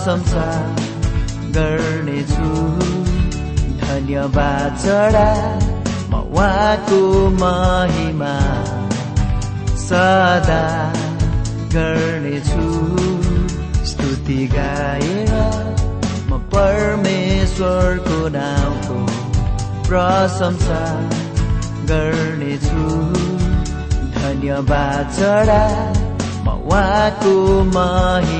प्रशंसा गर्नेछु। धन्यवाद चढा म उहाँको महिमा सदा गर्नेछु। स्तुति गाएर म परमेश्वरको नाउँको प्रशंसा गर्नेछु। धन्यवाद चढा म उहाँको महिमा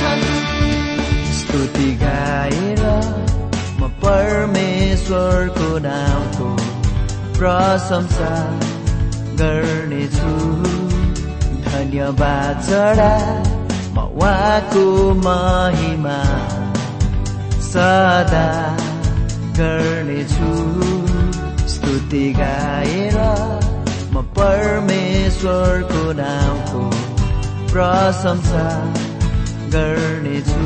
छन् स्तुति गाएर म परमेश्वरको नामको प्रशंसा गर्नेछु। धन्यवाद चढा म उहाँको महिमा सदा गर्नेछु। स्तुति गाएर म परमेश्वरको नामको प्रशंसा गर्नेछु।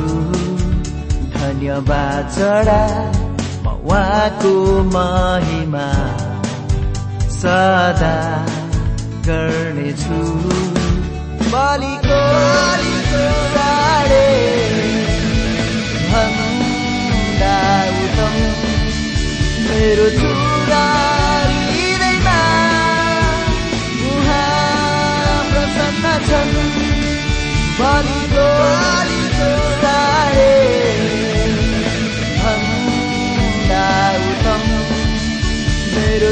धन्यवाद चढा उहाँको महिमा सदा गर्नेछु। बलिको साडे भन्दा उत्तम मेरो चुरा उहाँ प्रसन्न छन्। साडे भन्दा उत्तम मेरो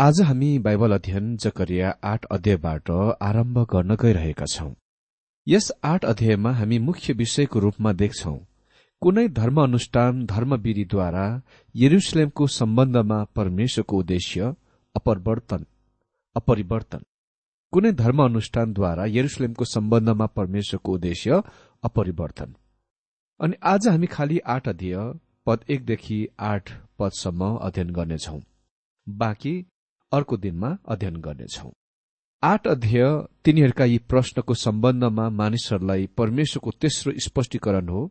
आज हामी बाइबल अध्ययन जकरिया आठ अध्यायबाट आरम्भ गर्न गइरहेका छौं। यस आठ अध्यायमा हामी मुख्य विषयको रूपमा देख्छौ कुनै धर्म अनुष्ठान धर्मविधिद्वारा यरुसलेमको सम्बन्धमा परमेश्वरको उद्देश्य अपरिवर्तन अपरिवर्तन। कुनै धर्म अनुष्ठानद्वारा यरुसलेमको सम्बन्धमा परमेश्वरको उद्देश्य अपरिवर्तन। अनि आज हामी खालि आठ अध्यय पद एकदेखि आठ पदसम्म अध्ययन गर्नेछौ। बाँकी अर्को दिनमा अध्ययन गर्नेछौ। आठ अध्यय तिनीहरूका यी प्रश्नको सम्बन्धमा मानिसहरूलाई परमेश्वरको तेस्रो स्पष्टीकरण हो।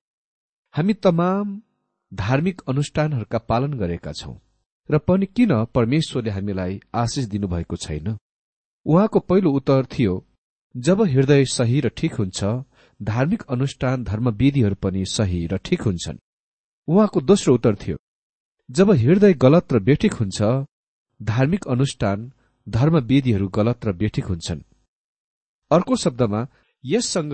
हामी तमाम धार्मिक अनुष्ठानहरूका पालन गरेका छौं। र पनि किन परमेश्वरले हामीलाई आशिष दिनुभएको छैन? उहाँको पहिलो उत्तर थियो जब हृदय सही र ठिक हुन्छ धार्मिक अनुष्ठान धर्मविधिहरू पनि सही र ठिक हुन्छन्। उहाँको दोस्रो उत्तर थियो जब हृदय गलत र बेठिक हुन्छ धार्मिक अनुष्ठान धर्मविधिहरू गलत र बेठिक हुन्छन्। अर्को शब्दमा यससँग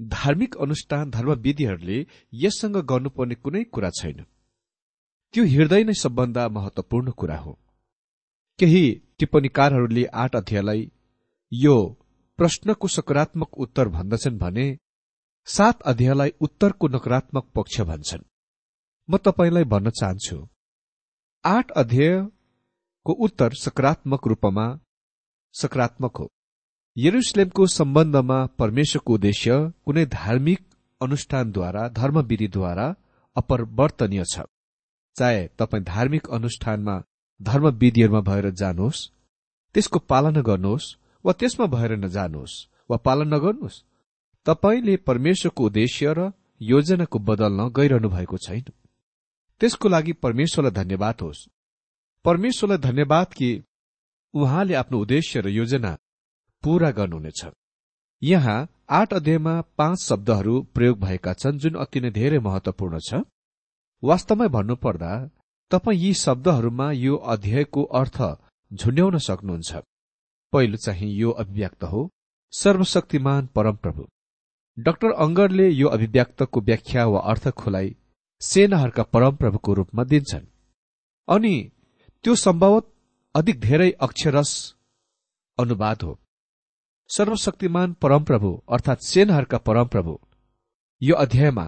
धार्मिक अनुष्ठान धर्मविधिहरूले यससँग गर्नुपर्ने कुनै कुरा छैन। त्यो हृदय नै सबभन्दा महत्वपूर्ण कुरा हो। केही टिप्पणीकारहरूले आठ अध्यायलाई यो प्रश्नको सकारात्मक उत्तर भन्दछन् भने सात अध्यायलाई उत्तरको नकारात्मक पक्ष भन्छन्। म तपाईँलाई भन्न चाहन्छु आठ अध्याय को उत्तर सकारात्मक रूपमा सकारात्मक हो। यरुसलेमको सम्बन्धमा परमेश्वरको उद्देश्य कुनै धार्मिक अनुष्ठानद्वारा धर्मविधिद्वारा अपरिवर्तनीय छ। चाहे तपाईँ धार्मिक अनुष्ठानमा धर्मविधिहरूमा भएर जानुहोस् त्यसको पालना गर्नुहोस् वा त्यसमा भएर नजानुहोस् वा पालन नगर्नुहोस् तपाईँले परमेश्वरको उद्देश्य र योजनाको बदल्न गइरहनु भएको छैन। त्यसको लागि परमेश्वरलाई धन्यवाद होस्। परमेश्वरलाई धन्यवाद कि उहाँले आफ्नो उद्देश्य र योजना पूरा गर्नुहुनेछ। यहाँ आठ अध्यायमा पाँच शब्दहरू प्रयोग भएका छन् जुन अति नै धेरै महत्वपूर्ण छ। वास्तवमै भन्नुपर्दा तपाईँ यी शब्दहरूमा यो अध्यायको अर्थ झुन्ड्याउन सक्नुहुन्छ। पहिलो चाहिँ यो अभिव्यक्त हो सर्वशक्तिमान परमप्रभु। डाक्टर अङ्गरले यो अभिव्यक्तको व्याख्या वा अर्थ खुलाई सेनाहरूका परमप्रभुको रूपमा दिन्छन्। अनि त्यो सम्भवत अधिक धेरै अक्षरस अनुवाद हो। सर्वशक्तिमान परमप्रभु अर्थात् सेनहरूका परमप्रभु यो अध्यायमा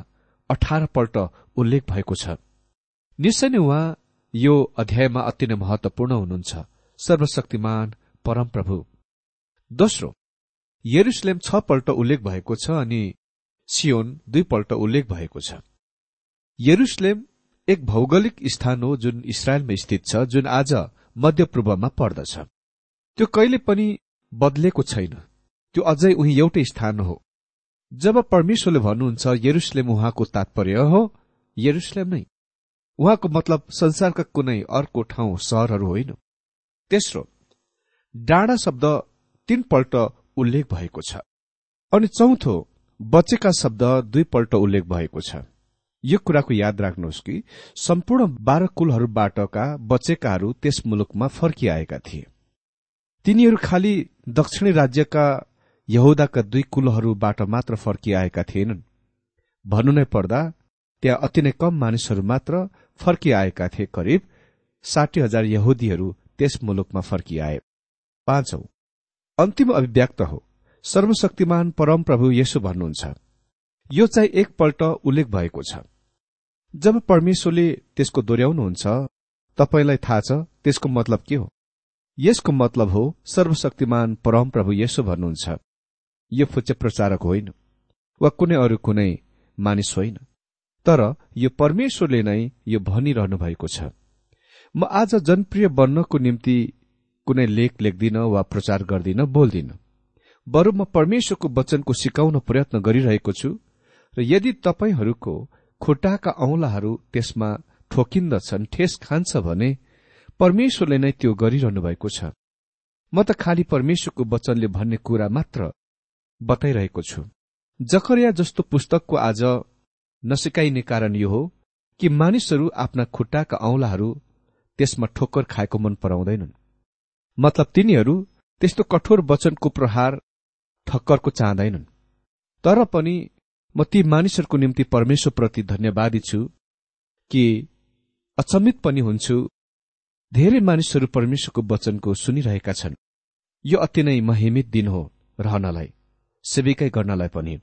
अठार पल्ट उल्लेख भएको छ। निश्चय नै उहाँ यो अध्यायमा अति नै महत्वपूर्ण हुनुहुन्छ सर्वशक्तिमान परमप्रभु। दोस्रो यरुसलेम छ पल्ट उल्लेख भएको छ अनि सियोन दुईपल्ट उल्लेख भएको छ। यरुसलेम एक भौगोलिक स्थान हो जुन इसरायलमा स्थित छ जुन आज मध्यपूर्वमा पर्दछ। त्यो कहिले पनि बदलेको छैन। त्यो अझै उही एउटै स्थान हो। जब परमेश्वरले भन्नुहुन्छ यरुसलेम उहाँको तात्पर्य हो यरुसलेम नै। उहाँको मतलब संसारका कुनै अर्को ठाउँ सहरहरू होइन। तेस्रो डाँडा शब्द तीनपल्ट उल्लेख भएको छ। अनि चौथो बचेका शब्द दुईपल्ट उल्लेख भएको छ। यो कुराको याद राख्नुहोस् कि सम्पूर्ण बाह्र कुलहरूबाटका बचेकाहरू त्यस मुलुकमा फर्किआएका थिए। तिनीहरू खालि दक्षिणी राज्यका यहुदाका दुई कुलहरूबाट मात्र फर्किआएका थिएनन्। भन्नु नै पर्दा त्यहाँ अति नै कम मानिसहरू मात्र फर्किआएका थिए करिब साठी हजार यहुदीहरू त्यस मुलुकमा फर्किआए। पाँचौ अन्तिम अभिव्यक्त हो सर्वशक्तिमान परमप्रभु यसो भन्नुहुन्छ। यो चाहिँ एकपल्ट उल्लेख भएको छ। जब परमेश्वरले त्यसको दोहोऱ्याउनुहुन्छ तपाईँलाई थाहा छ त्यसको मतलब के हो? यसको मतलब हो सर्वशक्तिमान परमप्रभु यसो भन्नुहुन्छ। यो फुच्चे प्रचारक होइन वा कुनै अरू कुनै मानिस होइन। तर यो परमेश्वरले नै यो भनिरहनु भएको छ। म आज जनप्रिय बन्नको निम्ति कुनै लेख लेख्दिन वा प्रचार गर्दिन बोल्दिन। बरु म परमेश्वरको वचनको सिकाउन प्रयत्न गरिरहेको छु र यदि तपाईँहरूको खुट्टाका औंलाहरू त्यसमा ठोकिन्दछन् ठेस खान्छ भने परमेश्वरले नै त्यो गरिरहनु भएको छ। म त खालि परमेश्वरको वचनले भन्ने कुरा मात्र बताइरहेको छु। जकरिया जस्तो पुस्तकको आज नसिकाइने कारण यो हो कि मानिसहरू आफ्ना खुट्टाका औंलाहरू त्यसमा ठोक्कर खाएको मन पराउँदैनन्। मतलब तिनीहरू त्यस्तो कठोर वचनको प्रहार ठक्करको चाहँदैनन्। तर पनि म ती मानिसहरूको निम्ति परमेश्वरप्रति धन्यवादी छु कि अचम्मित पनि हुन्छु। धेरै मानिसहरू परमेश्वरको वचनको सुनिरहेका छन्। यो अति नै महिमित दिन हो रहनलाई सेविकै गर्नलाई पनि।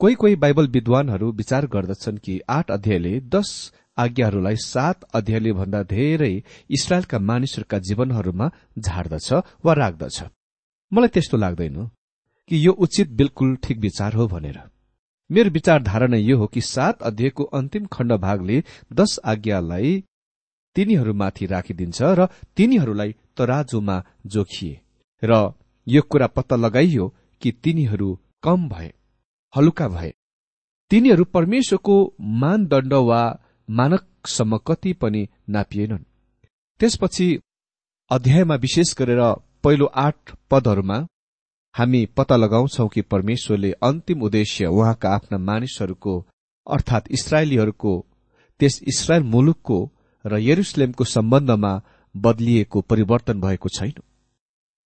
कोही कोही बाइबल विद्वानहरू विचार गर्दछन् कि आठ अध्यायले दश आज्ञाहरूलाई सात अध्यायले भन्दा धेरै इसरायलका मानिसहरूका जीवनहरूमा झार्दछ वा राख्दछ। मलाई त्यस्तो लाग्दैन कि यो उचित बिल्कुल ठिक विचार हो भनेर। मेरो विचारधारा नै यो हो कि सात अध्यायको अन्तिम खण्ड भागले दश आज्ञालाई तिनीहरूमाथि राखिदिन्छ र तिनीहरूलाई तराजुमा जोखिए। र यो कुरा पत्ता लगाइयो कि तिनीहरू कम भए हलुका भए। तिनीहरू परमेश्वरको मानदण्ड वा मानकसम्म कति पनि नापिएनन्। त्यसपछि अध्यायमा विशेष गरेर पहिलो आठ पदहरूमा हामी पत्ता लगाउँछौ कि परमेश्वरले अन्तिम उद्देश्य उहाँका आफ्ना मानिसहरूको अर्थात इसरायलीहरूको त्यस इसरायल मुलुकको र यरुसलेमको सम्बन्धमा बदलिएको परिवर्तन भएको छैन।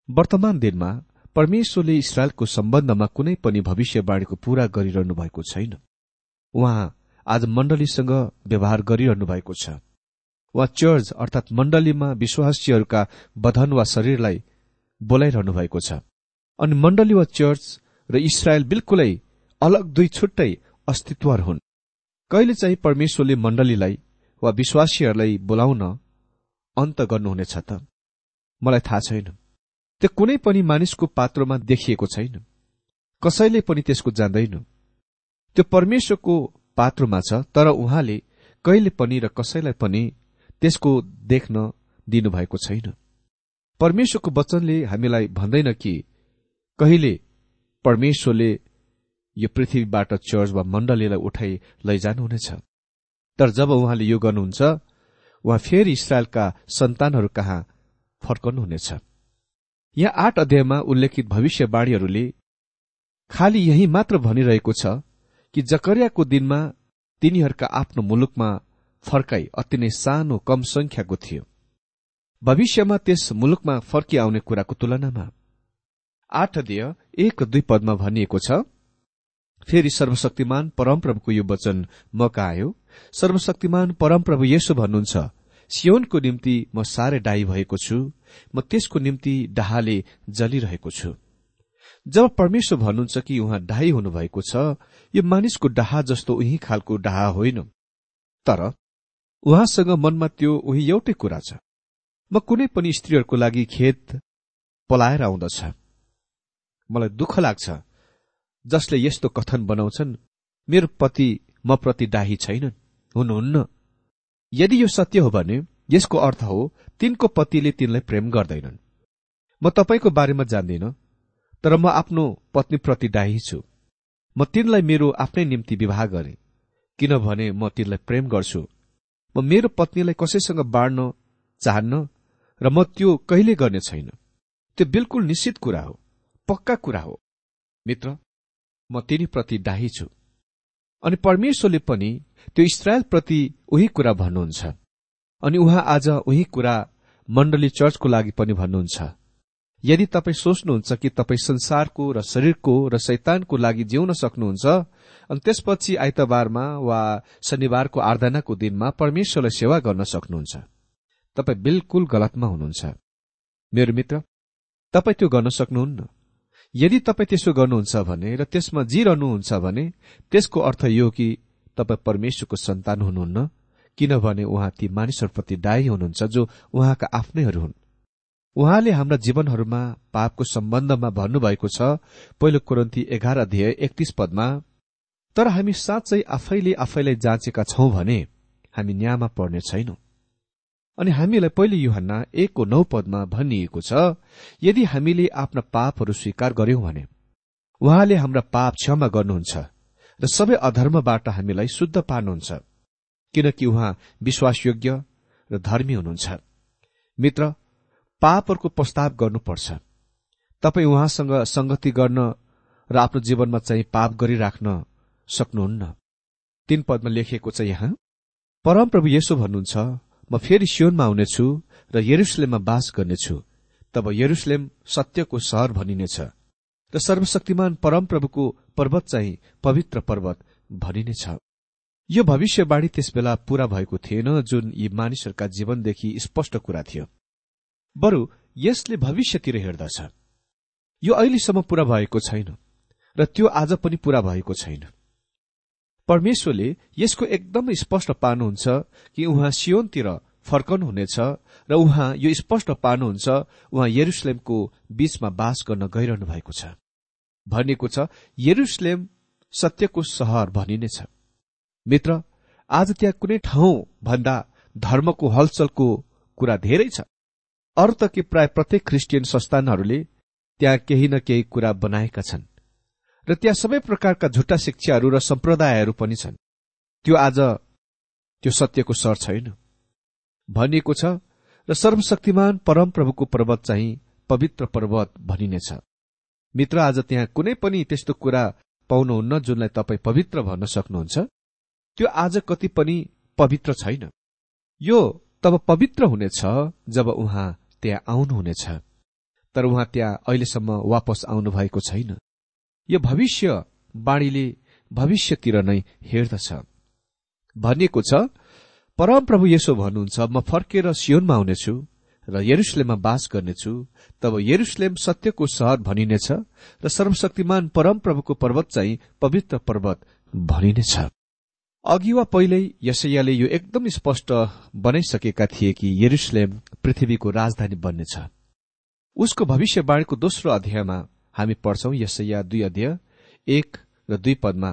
वर्तमान दिनमा परमेश्वरले इसरायलको सम्बन्धमा कुनै पनि भविष्यवाणीको पूरा गरिरहनु भएको छैन। उहाँ आज मण्डलीसँग व्यवहार गरिरहनु भएको छ। वा चर्च अर्थात मण्डलीमा विश्वासीहरूका बधन वा शरीरलाई बोलाइरहनु भएको छ। अनि मण्डली वा चर्च र इसरायल बिल्कुलै अलग दुई छुट्टै अस्तित्वहरू हुन्। कहिले चाहिँ परमेश्वरले मण्डलीलाई वा विश्वासीहरूलाई बोलाउन अन्त गर्नुहुनेछ त? मलाई थाहा छैन। त्यो कुनै पनि मानिसको पात्रमा देखिएको छैन। कसैले पनि त्यसको जान्दैन। त्यो परमेश्वरको पात्रमा छ तर उहाँले कहिले पनि र कसैलाई पनि त्यसको देख्न दिनुभएको छैन। परमेश्वरको वचनले हामीलाई भन्दैन कि कहिले परमेश्वरले यो पृथ्वीबाट चर्च वा मण्डलीलाई उठाइ लैजानुहुनेछ। तर जब उहाँले यो गर्नुहुन्छ उहाँ फेरि इसरायलका सन्तानहरू कहाँ फर्कनुहुनेछ। यहाँ आठ अध्यायमा उल्लेखित भविष्यवाणीहरूले खालि यही मात्र भनिरहेको छ कि जकरियाको दिनमा तिनीहरूका आफ्नो मुलुकमा फर्काई अति नै सानो कम संख्याको थियो। भविष्यमा त्यस मुलुकमा फर्किआउने कुराको तुलनामा आठ अध्यय एक दुई पदमा भनिएको छ फेरि सर्वशक्तिमान परमप्रभुको यो वचन मका आयो सर्वशक्तिमान परमप्रभु यसो भन्नुहुन्छ सियोनको निम्ति म साह्रै डाही भएको छु म त्यसको निम्ति डाहाले जलिरहेको छु। जब परमेश्वर भन्नुहुन्छ कि उहाँ डाही हुनुभएको छ यो मानिसको डाहा जस्तो उही खालको डाहा होइन। तर उहाँसँग मनमा त्यो उही एउटै कुरा छ। म कुनै पनि स्त्रीहरूको लागि खेत पलाएर आउँदछ। मलाई दुःख लाग्छ। जसले यस्तो कथन बनाउँछन् मेरो पति म प्रति डाही छैनन्। हुनुहुन्न। यदि यो सत्य हो भने यसको अर्थ हो तिनको पतिले तिनलाई प्रेम गर्दैनन्। म तपाईँको बारेमा जान्दिन तर म आफ्नो पत्नीप्रति डाही छु। म तिनलाई मेरो आफ्नै निम्ति विवाह गरे किनभने म तिनलाई प्रेम गर्छु। म मेरो पत्नीलाई कसैसँग बाँड्न चाहन्न र म त्यो कहिले गर्ने छैन। त्यो बिल्कुल निश्चित कुरा हो। पक्का कुरा हो। मित्र म तिनीप्रति डाही छु। अनि परमेश्वरले पनि त्यो इसरायलप्रति उही कुरा भन्नुहुन्छ। अनि उहाँ आज उही कुरा मण्डली चर्चको लागि पनि भन्नुहुन्छ। यदि तपाईँ सोच्नुहुन्छ कि तपाईँ संसारको र शरीरको र शैतानको लागि जिउन सक्नुहुन्छ अनि त्यसपछि आइतबारमा वा शनिबारको आराधनाको दिनमा परमेश्वरलाई सेवा गर्न सक्नुहुन्छ तपाईँ बिल्कुल गलतमा हुनुहुन्छ। मेरो मित्र तपाईँ त्यो गर्न सक्नुहुन्न। यदि तपाईँ त्यसो गर्नुहुन्छ भने र त्यसमा जिरहनुहुन्छ भने त्यसको अर्थ यो कि तपाईँ परमेश्वरको सन्तान हुनुहुन्न किनभने उहाँ ती मानिसहरूप्रति दायी हुनुहुन्छ जो उहाँका आफ्नैहरू हुन्। उहाँले हाम्रा जीवनहरूमा पापको सम्बन्धमा भन्नुभएको छ पहिलो कुरन्ती एघार अध्याय एकतीस पदमा तर हामी साँच्चै आफैले आफैलाई जाँचेका छौं भने हामी न्यायमा पर्ने छैनौं। अनि हामीलाई पहिले युहन्ना एकको नौ पदमा भनिएको छ यदि हामीले आफ्ना पापहरू स्वीकार गर्यौं भने उहाँले हाम्रा पाप क्षमा गर्नुहुन्छ र सबै अधर्मबाट हामीलाई शुद्ध पार्नुहुन्छ किनकि उहाँ विश्वासयोग्य र धर्मी हुनुहुन्छ। मित्र पापहरूको प्रस्ताव गर्नुपर्छ। तपाईँ उहाँसँग संगति गर्न र आफ्नो जीवनमा चाहिँ पाप गरिराख्न सक्नुहुन्न। तीन पदमा लेखिएको छ यहाँ परमप्रभु यसो भन्नुहुन्छ म फेरि सियोनमा आउनेछु र यरुसलेममा बास गर्नेछु। तब यरुसलेम सत्यको सहर भनिनेछ र सर्वशक्तिमान परमप्रभुको पर्वत चाहिँ पवित्र पर्वत भनिनेछ। यो भविष्यवाणी त्यसबेला पूरा भएको थिएन जुन यी मानिसहरूका जीवनदेखि स्पष्ट कुरा थियो। बरु यसले भविष्यतिर हेर्दछ। यो अहिलेसम्म पूरा भएको छैन र त्यो आज पनि पूरा भएको छैन। परमेश्वरले यसको एकदम स्पष्ट पार्नुहुन्छ कि उहाँ सियोनतिर फर्कनुहुनेछ र उहाँ यो स्पष्ट पार्नुहुन्छ उहाँ यरुसलेमको बीचमा बास गर्न गइरहनु भएको छ। भनिएको छ यरुसलेम सत्यको सहर भनिनेछ। मित्र आज त्यहाँ कुनै ठाउँ भन्दा धर्मको हलचलको कुरा धेरै छ। अरू त के प्राय प्रत्येक क्रिस्चियन संस्थानहरूले त्यहाँ केही न केही कुरा बनाएका छन्। र त्यहाँ सबै प्रकारका झुट्टा शिक्षाहरू र सम्प्रदायहरू पनि छन्। त्यो आज त्यो सत्यको सर छैन। भनिएको छ र सर्वशक्तिमान परमप्रभुको पर्वत चाहिँ पवित्र पर्वत भनिनेछ। मित्र आज त्यहाँ कुनै पनि त्यस्तो कुरा पाउनुहुन्न जुनलाई तपाईँ पवित्र भन्न सक्नुहुन्छ? त्यो आज कति पनि पवित्र छैन। यो तब पवित्र हुनेछ जब उहाँ त्यहाँ आउनुहुनेछ। तर उहाँ त्यहाँ अहिलेसम्म वापस आउनु भएको छैन। यो भविष्य बाणीले भविष्यतिर नै हेर्दछ। भनिएको छ परमप्रभु यसो भन्नुहुन्छ म फर्केर सियोनमा आउनेछु र यरुसलेममा बास गर्नेछु। तब यरुसलेम सत्यको सहर भनिनेछ र सर्वशक्तिमान परमप्रभुको पर्वत चाहिँ पवित्र पर्वत भनिनेछ। अघि वा पहिल्यै यसैयाले यो एकदम स्पष्ट बनाइसकेका थिए कि यरुसलेम पृथ्वीको राजधानी बन्नेछ। उसको भविष्यवाणीको दोस्रो अध्यायमा हामी पढ्छौं यसैया दुई अध्याय एक र दुई पदमा।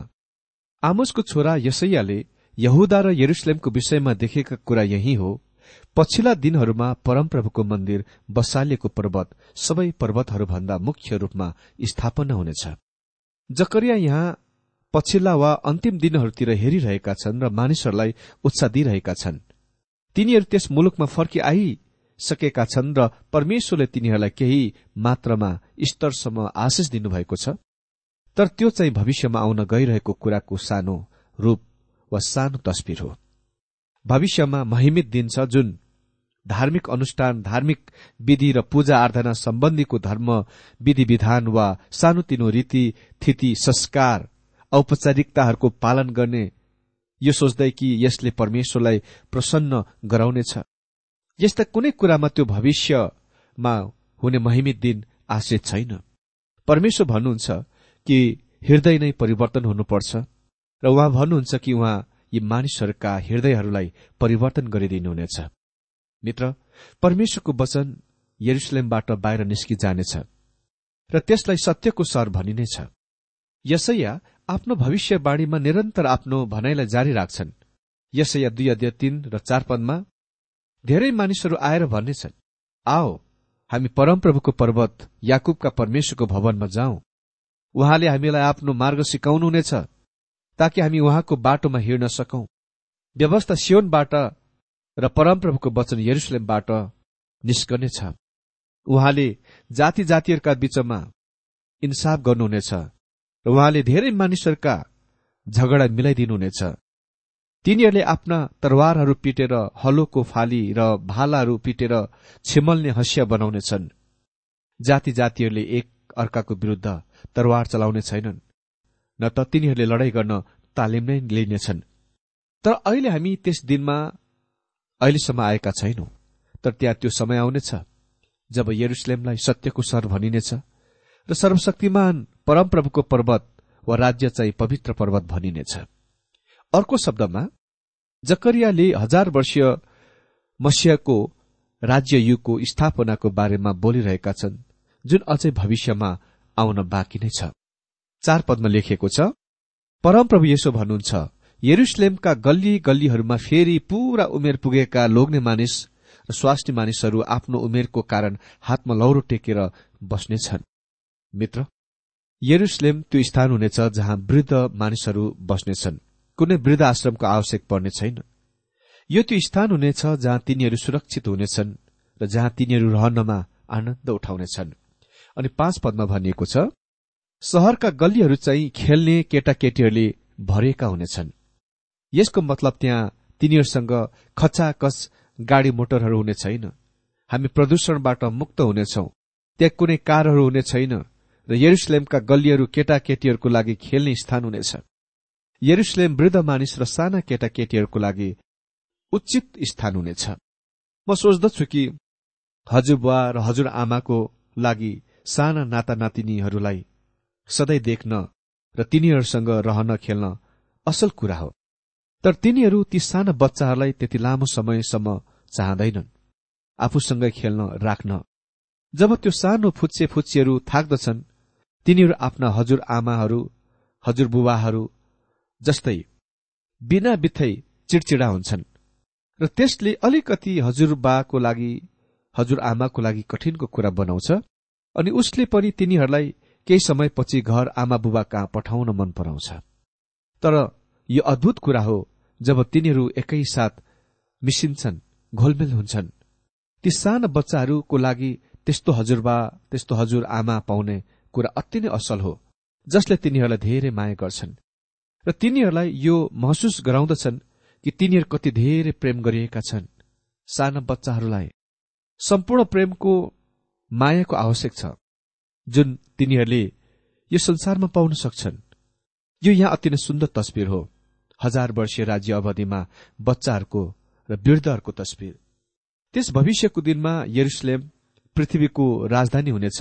आमोसको छोरा यसैयाले यहुदा र यरुसलेमको विषयमा देखेका कुरा यही हो। पछिल्ला दिनहरूमा परमप्रभुको मन्दिर बसालिएको पर्वत सबै पर्वतहरूभन्दा मुख्य रूपमा स्थापना हुनेछ। जकरिया यहाँ पछिल्ला वा अन्तिम दिनहरूतिर हेरिरहेका छन् र मानिसहरूलाई उत्साह दिइरहेका छन्। तिनीहरू त्यस मुलुकमा फर्की आइसकेका छन् र परमेश्वरले तिनीहरूलाई केही मात्रामा स्तरसम्म आशिष दिनुभएको छ। तर त्यो चाहिँ भविष्यमा आउन गइरहेको कुराको सानो रूप वा सानो तस्विर हो। भविष्यमा महिमित दिन छ जुन धार्मिक अनुष्ठान धार्मिक विधि र पूजा आराधना सम्बन्धीको धर्म विधि विधान वा सानोतिनो रीति थिति संस्कार औपचारिकताहरूको पालन गर्ने यो सोच्दै कि यसले परमेश्वरलाई प्रसन्न गराउनेछ। यस्ता कुनै कुरामा त्यो भविष्यमा हुने महिमित दिन आश्रित छैन। परमेश्वर भन्नुहुन्छ कि हृदय नै परिवर्तन हुनुपर्छ र उहाँ भन्नुहुन्छ कि उहाँ यी मानिसहरूका हृदयहरूलाई परिवर्तन गरिदिनुहुनेछ। मित्र परमेश्वरको वचन यरुसलेमबाट बाहिर निस्किजानेछ र त्यसलाई सत्यको सर भनिनेछ। यसैया आफ्नो भविष्यवाणीमा निरन्तर आफ्नो भनाइलाई जारी राख्छन्। यसैया दुई अध्यय तीन र चार पदमा धेरै मानिसहरू आएर भन्नेछन् आओ हामी परमप्रभुको पर्वत याकुबका परमेश्वरको भवनमा जाउँ। उहाँले हामीलाई आफ्नो मार्ग सिकाउनुहुनेछ ताकि हामी उहाँको बाटोमा हिँड्न सकौं। व्यवस्था सियोनबाट र परमप्रभुको वचन यरुसलेमबाट निस्कनेछ। उहाँले जाति जातिहरूका बीचमा इन्साफ गर्नुहुनेछ र उहाँले धेरै मानिसहरूका झगडा मिलाइदिनुहुनेछ। तिनीहरूले आफ्ना तरवारहरू पिटेर हलोको फाली र भालाहरू पिटेर छिमल्ने हँसिया बनाउनेछन्। जाति जातिहरूले एक अर्काको विरूद्ध तरवार चलाउने छैनन् न त तिनीहरूले लडाईँ गर्न तालिम नै लिनेछन्। तर अहिले हामी त्यस दिनमा अहिलेसम्म आएका छैनौं तर त्यहाँ त्यो समय आउनेछ जब यरुसलेमलाई सत्यको सर भनिनेछ र सर्वशक्तिमान परमप्रभुको पर्वत वा राज्य चाहिँ पवित्र पर्वत भनिनेछ। अर्को शब्दमा जकरियाले हजार वर्षीय मसियाको राज्य युगको स्थापनाको बारेमा बोलिरहेका छन् जुन अझै भविष्यमा आउन बाँकी नै छ। चार पदमा लेखिएको छ परमप्रभु यसो भन्नुहुन्छ यरुसलेमका गल्ली गल्लीहरूमा फेरि पूरा उमेर पुगेका लोग्ने मानिस र स्वास्थ्य मानिसहरू आफ्नो उमेरको कारण हातमा लौरो टेकेर बस्नेछन् मित्र यरुसलेम त्यो स्थान हुनेछ जहाँ वृद्ध मानिसहरू बस्नेछन् कुनै वृद्ध आश्रमको आवश्यक पर्ने छैन। यो त्यो स्थान हुनेछ जहाँ तिनीहरू सुरक्षित हुनेछन् र जहाँ तिनीहरू रहनमा आनन्द उठाउनेछन्। अनि पाँच पदमा भनिएको छ सहरका गल्लीहरू चाहिँ खेल्ने केटाकेटीहरूले भरिएका हुनेछन्। यसको मतलब त्यहाँ तिनीहरूसँग खचाखच गाडी मोटरहरू हुने छैन। हामी प्रदूषणबाट मुक्त हुनेछौ। त्यहाँ कुनै कारहरू हुने छैन र यरुसलेमका गल्लीहरू केटाकेटीहरूको लागि खेल्ने स्थान हुनेछ। यरुसलेम वृद्ध मानिस र साना केटाकेटीहरूको लागि उचित स्थान हुनेछ। म सोच्दछु कि हजुरबुवा र हजुर आमाको लागि साना नाता नातिनीहरूलाई सधैँ देख्न र तिनीहरूसँग रहन खेल्न असल कुरा हो। तर तिनीहरू ती साना बच्चाहरूलाई त्यति लामो समयसम्म चाहँदैनन्। आफूसँगै खेल्न राख्न। जब त्यो सानो फुच्चे फुच्चीहरू थाक्दछन् तिनीहरू आफ्ना हजुर आमाहरू हजुर बुबाहरू जस्तै बिना बित्थै चिडचिडा हुन्छन्। र त्यसले अलिकति हजुरबाको लागि हजुर आमाको लागि कठिनको कुरा बनाउँछ अनि उसले पनि तिनीहरूलाई केही समयपछि घर आमा बुबा कहाँ पठाउन मन पराउँछ। तर यो अद्भुत कुरा हो जब तिनीहरू एकैसाथ मिसिन्छन् घोलमेल हुन्छन्। ती साना बच्चाहरूको लागि त्यस्तो हजुरबा त्यस्तो हजुर आमा पाउने कुरा अति नै असल हो जसले तिनीहरूलाई धेरै माया गर्छन्। र तिनीहरूलाई यो महसुस गराउँदछन् कि तिनीहरू कति धेरै प्रेम गरिएका छन्। साना बच्चाहरूलाई सम्पूर्ण प्रेमको मायाको आवश्यक छ जुन तिनीहरूले यो संसारमा पाउन सक्छन्। यो यहाँ अति नै सुन्दर तस्विर हो हजार वर्षीय राज्य अवधिमा बच्चाहरूको र वृद्धहरूको तस्विर। त्यस भविष्यको दिनमा यरुसलेम पृथ्वीको राजधानी हुनेछ।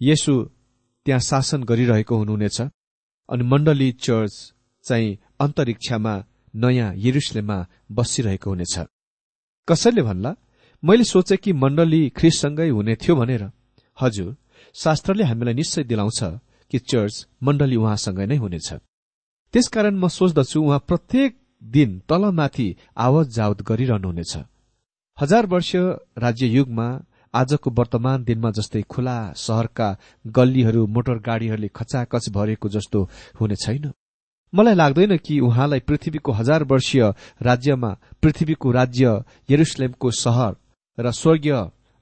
यसु त्यहाँ शासन गरिरहेको हुनुहुनेछ। अनि मण्डली चर्च चाहिँ अन्तरिक्षमा नयाँ यरुसलेममा बसिरहेको हुनेछ। कसैले भन्ला मैले सोचे कि मण्डली ख्रिससँगै हुने थियो भनेर। हजुर शास्त्रले हामीलाई निश्चय दिलाउँछ कि चर्च मण्डली उहाँसँगै नै हुनेछ। त्यसकारण म सोच्दछु उहाँ प्रत्येक दिन तलमाथि आवत जावत गरिरहनुहुनेछ। हजार वर्ष राज्य युगमा आजको वर्तमान दिनमा जस्तै खुला शहरका गल्लीहरू मोटर गाड़ीहरूले खचाखच भरेको जस्तो हुने छैन। मलाई लाग्दैन कि उहाँलाई पृथ्वीको हजार वर्षीय राज्यमा पृथ्वीको राज्य यरुसलेमको सहर र स्वर्गीय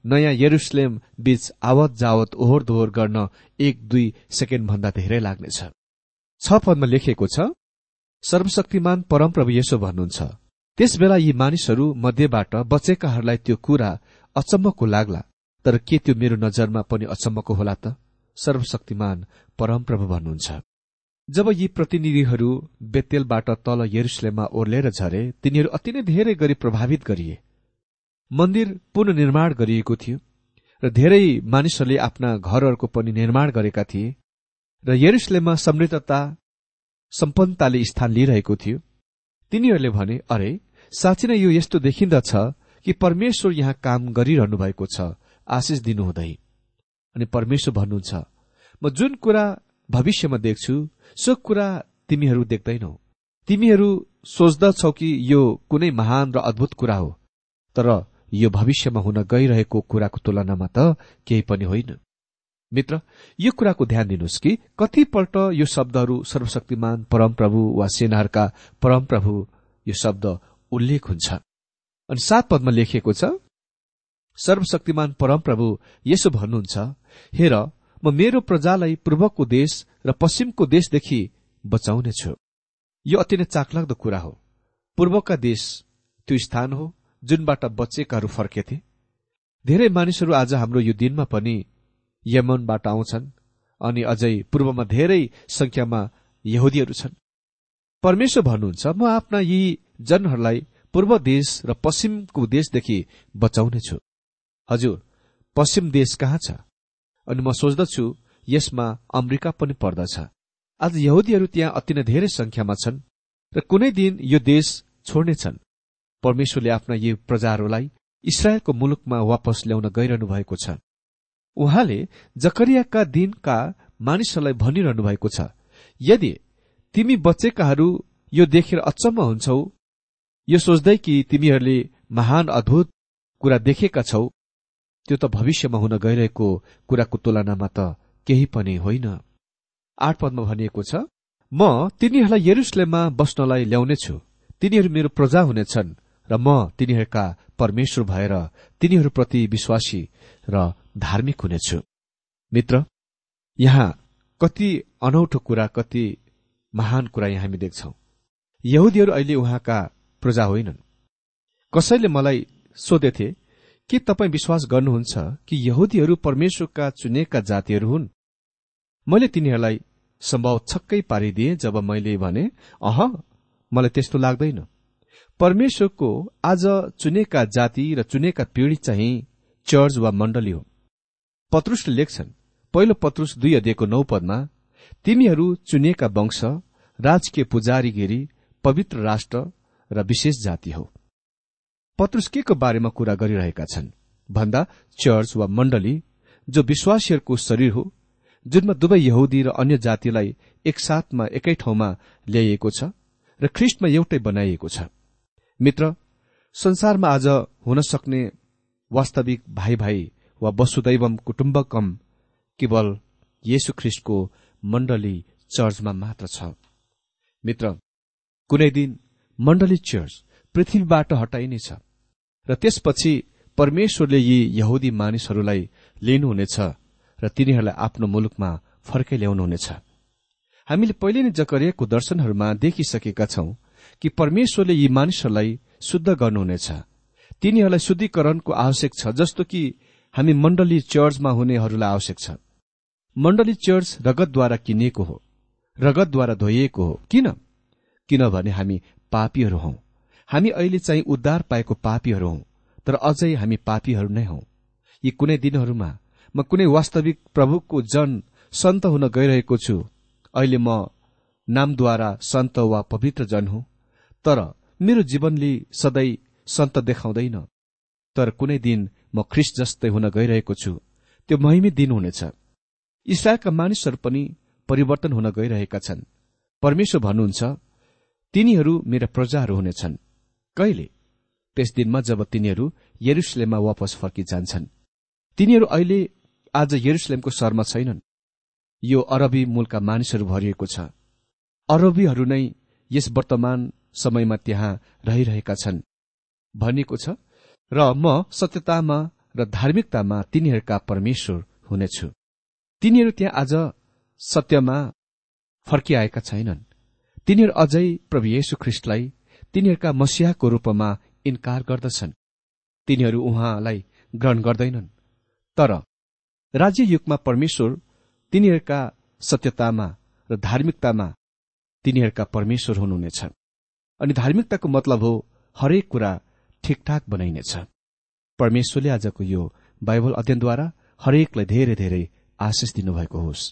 नयाँ यरुसलेम बीच आवत जावत ओहोर दोहोर गर्न एक दुई सेकेण्ड भन्दा धेरै लाग्नेछ। छ पदमा लेखिएको छ सर्वशक्तिमान परमप्रभु यसो भन्नुहुन्छ। त्यसबेला यी मानिसहरू मध्येबाट बचेकाहरूलाई त्यो कुरा अचम्मको लाग्ला तर के त्यो मेरो नजरमा पनि अचम्मको होला त? सर्वशक्तिमान परमप्रभु भन्नुहुन्छ। जब यी प्रतिनिधिहरू बेतेलबाट तल यरुसलेममा ओर्लेर झरे तिनीहरू अति नै धेरै गरी प्रभावित गरिए। मन्दिर पुननिर्माण गरिएको थियो र धेरै मानिसहरूले आफ्ना घरहरूको पनि निर्माण गरेका थिए र यरुसलेममा समृद्धता सम्पन्नताले स्थान लिइरहेको थियो। तिनीहरूले भने अरे साँच्ची नै यो यस्तो देखिन्दछ कि परमेश्वर यहाँ काम गरिरहनु भएको छ आशिष दिनुहुँदै। अनि परमेश्वर भन्नुहुन्छ म जुन कुरा भविष्यमा देख्छु सो कुरा तिमीहरू देख्दैनौ। तिमीहरू सोच्दछौ कि यो कुनै महान र अद्भुत कुरा हो तर यो भविष्यमा हुन गइरहेको कुराको तुलनामा त केही पनि होइन। मित्र यो कुराको ध्यान दिनुहोस् कि कतिपल्ट यो शब्दहरू सर्वशक्तिमान परमप्रभु वा सेनाहरूका परमप्रभु यो शब्द उल्लेख हुन्छ। अनि सात पदमा लेखिएको छ सर्वशक्तिमान परमप्रभु यसो भन्नुहुन्छ हेर म मेरो प्रजालाई पूर्वको देश र पश्चिमको देशदेखि बचाउनेछु। यो अति नै चाकलाग्दो कुरा हो। पूर्वका देश त्यो स्थान हो जुनबाट बचेकाहरू फर्केथे। धेरै मानिसहरू आज हाम्रो यो दिनमा पनि यमनबाट आउँछन् अनि अझै पूर्वमा धेरै संख्यामा यहुदीहरू छन्। परमेश्वर भन्नुहुन्छ म आफ्ना यी जनहरूलाई पूर्व देश र पश्चिमको देशदेखि बचाउनेछु हजुर पश्चिम देश कहाँ छ? अनि म सोच्दछु यसमा अमेरिका पनि पर्दछ। आज यहुदीहरू त्यहाँ अति नै धेरै संख्यामा छन् र कुनै दिन यो देश छोड्नेछन् परमेश्वरले आफ्ना यी प्रजाहरूलाई इसरायलको मुलुकमा वापस ल्याउन गइरहनु भएको छ। उहाँले जकरियाका दिनका मानिसहरूलाई भनिरहनु भएको छ यदि तिमी बचेकाहरू यो देखेर अचम्म हुन्छौ यो सोच्दै कि तिमीहरूले महान अद्भुत कुरा देखेका छौ त्यो त भविष्यमा हुन गइरहेको कुराको तुलनामा त केही पनि होइन। आठ पदमा भनिएको छ म तिनीहरूलाई यरुसलेममा बस्नलाई ल्याउनेछु। तिनीहरू मेरो प्रजा हुनेछन् र म तिनीहरूका परमेश्वर भएर तिनीहरूप्रति विश्वासी र धार्मिक हुनेछु। मित्र यहाँ कति अनौठो कुरा कति महान कुरा यहाँ हामी देख्छौ। यहुदीहरू अहिले उहाँका प्रजा होइनन्। कसैले मलाई सोधेथे के तपाईँ विश्वास गर्नुहुन्छ कि यहुदीहरू परमेश्वरका चुनेका जातिहरू हुन्? मैले तिनीहरूलाई सम्भव छक्कै पारिदिए जब मैले भने अह मलाई त्यस्तो लाग्दैन। परमेश्वरको आज चुनेका जाति र चुनेका पिढ़ी चाहिँ चर्च वा मण्डली हो पत्रुसले लेख्छन् पहिलो पत्रुस दुई अध्ययको नौ पदमा तिमीहरू चुनिएका वंश राजकीय पुजारीगिरी पवित्र राष्ट्र र विशेष जाति हो। पत्रुस के को बारेमा कुरा गरिरहेका छन्? भन्दा चर्च वा मण्डली जो विश्वासीहरूको शरीर हो जुनमा दुवै यहुदी र अन्य जातिलाई एकसाथमा एकै ठाउँमा ल्याइएको छ र ख्रिस्टमा एउटै बनाइएको छ। मित्र संसारमा आज हुन सक्ने वास्तविक भाइ भाइ वा वसुदैवम कुटुम्बकम केवल ख्रिस्टको मण्डली चर्चमा मात्र छ। मित्र कुनै दिन मण्डली चर्च पृथ्वीबाट हटाइनेछ र त्यसपछि परमेश्वरले यी यहुदी मानिसहरूलाई लिनुहुनेछ र तिनीहरूलाई आफ्नो मुलुकमा फर्कै ल्याउनुहुनेछ हामीले पहिले नै जकरिएको दर्शनहरूमा देखिसकेका छौं कि परमेश्वरले यी मानिसहरूलाई शुद्ध गर्नुहुनेछ। तिनीहरूलाई शुद्धिकरणको आवश्यक छ जस्तो कि हामी मण्डली चर्चमा हुनेहरूलाई आवश्यक छ। मण्डली चर्च रगतद्वारा किनिएको हो रगतद्वारा धोइएको हो। किन? किनभने हामी पापीहरू हौ। हामी अहिले चाहिँ उद्धार पाएको पापीहरू हौ तर अझै हामी पापीहरू नै हौ। यी कुनै दिनहरूमा म कुनै वास्तविक प्रभुको जन सन्त हुन गइरहेको छु। अहिले म नामद्वारा सन्त वा पवित्र जन हुँ तर मेरो जीवनले सधैँ सन्त देखाउँदैन। तर कुनै दिन म ख्रिस्ट जस्तै हुन गइरहेको छु। त्यो महिमी दिन हुनेछ। इसरायलका मानिसहरू पनि परिवर्तन हुन गइरहेका छन्। परमेश्वर भन्नुहुन्छ तिनीहरू मेरा प्रजाहरू हुनेछन्। कहिले? त्यस दिनमा जब तिनीहरू यरुसलेममा वापस फर्किजान्छन्। तिनीहरू अहिले आज यरुसलेमको शरमा छैनन्। यो अरबी मूलका मानिसहरू भरिएको छ। अरबीहरू नै यस वर्तमान समयमा त्यहाँ रहिरहेका छन्। भनिएको छ र म सत्यतामा र धार्मिकतामा तिनीहरूका परमेश्वर हुनेछु। तिनीहरू त्यहाँ आज सत्यमा फर्किआएका छैनन्। तिनीहरू अझै प्रभु येशु ख्रिष्टलाई तिनीहरूका मसियाको रूपमा इन्कार गर्दछन्। तिनीहरू उहाँलाई ग्रहण गर्दैनन्। तर राज्य युगमा परमेश्वर तिनीहरूका सत्यतामा र धार्मिकतामा तिनीहरूका परमेश्वर हुनुहुनेछ। अनि धार्मिकताको मतलब हो हरेक कुरा ठिकठाक बनाइनेछ। परमेश्वरले आजको यो बाइबल अध्ययनद्वारा हरेकलाई धेरै धेरै आशिष दिनुभएको होस्।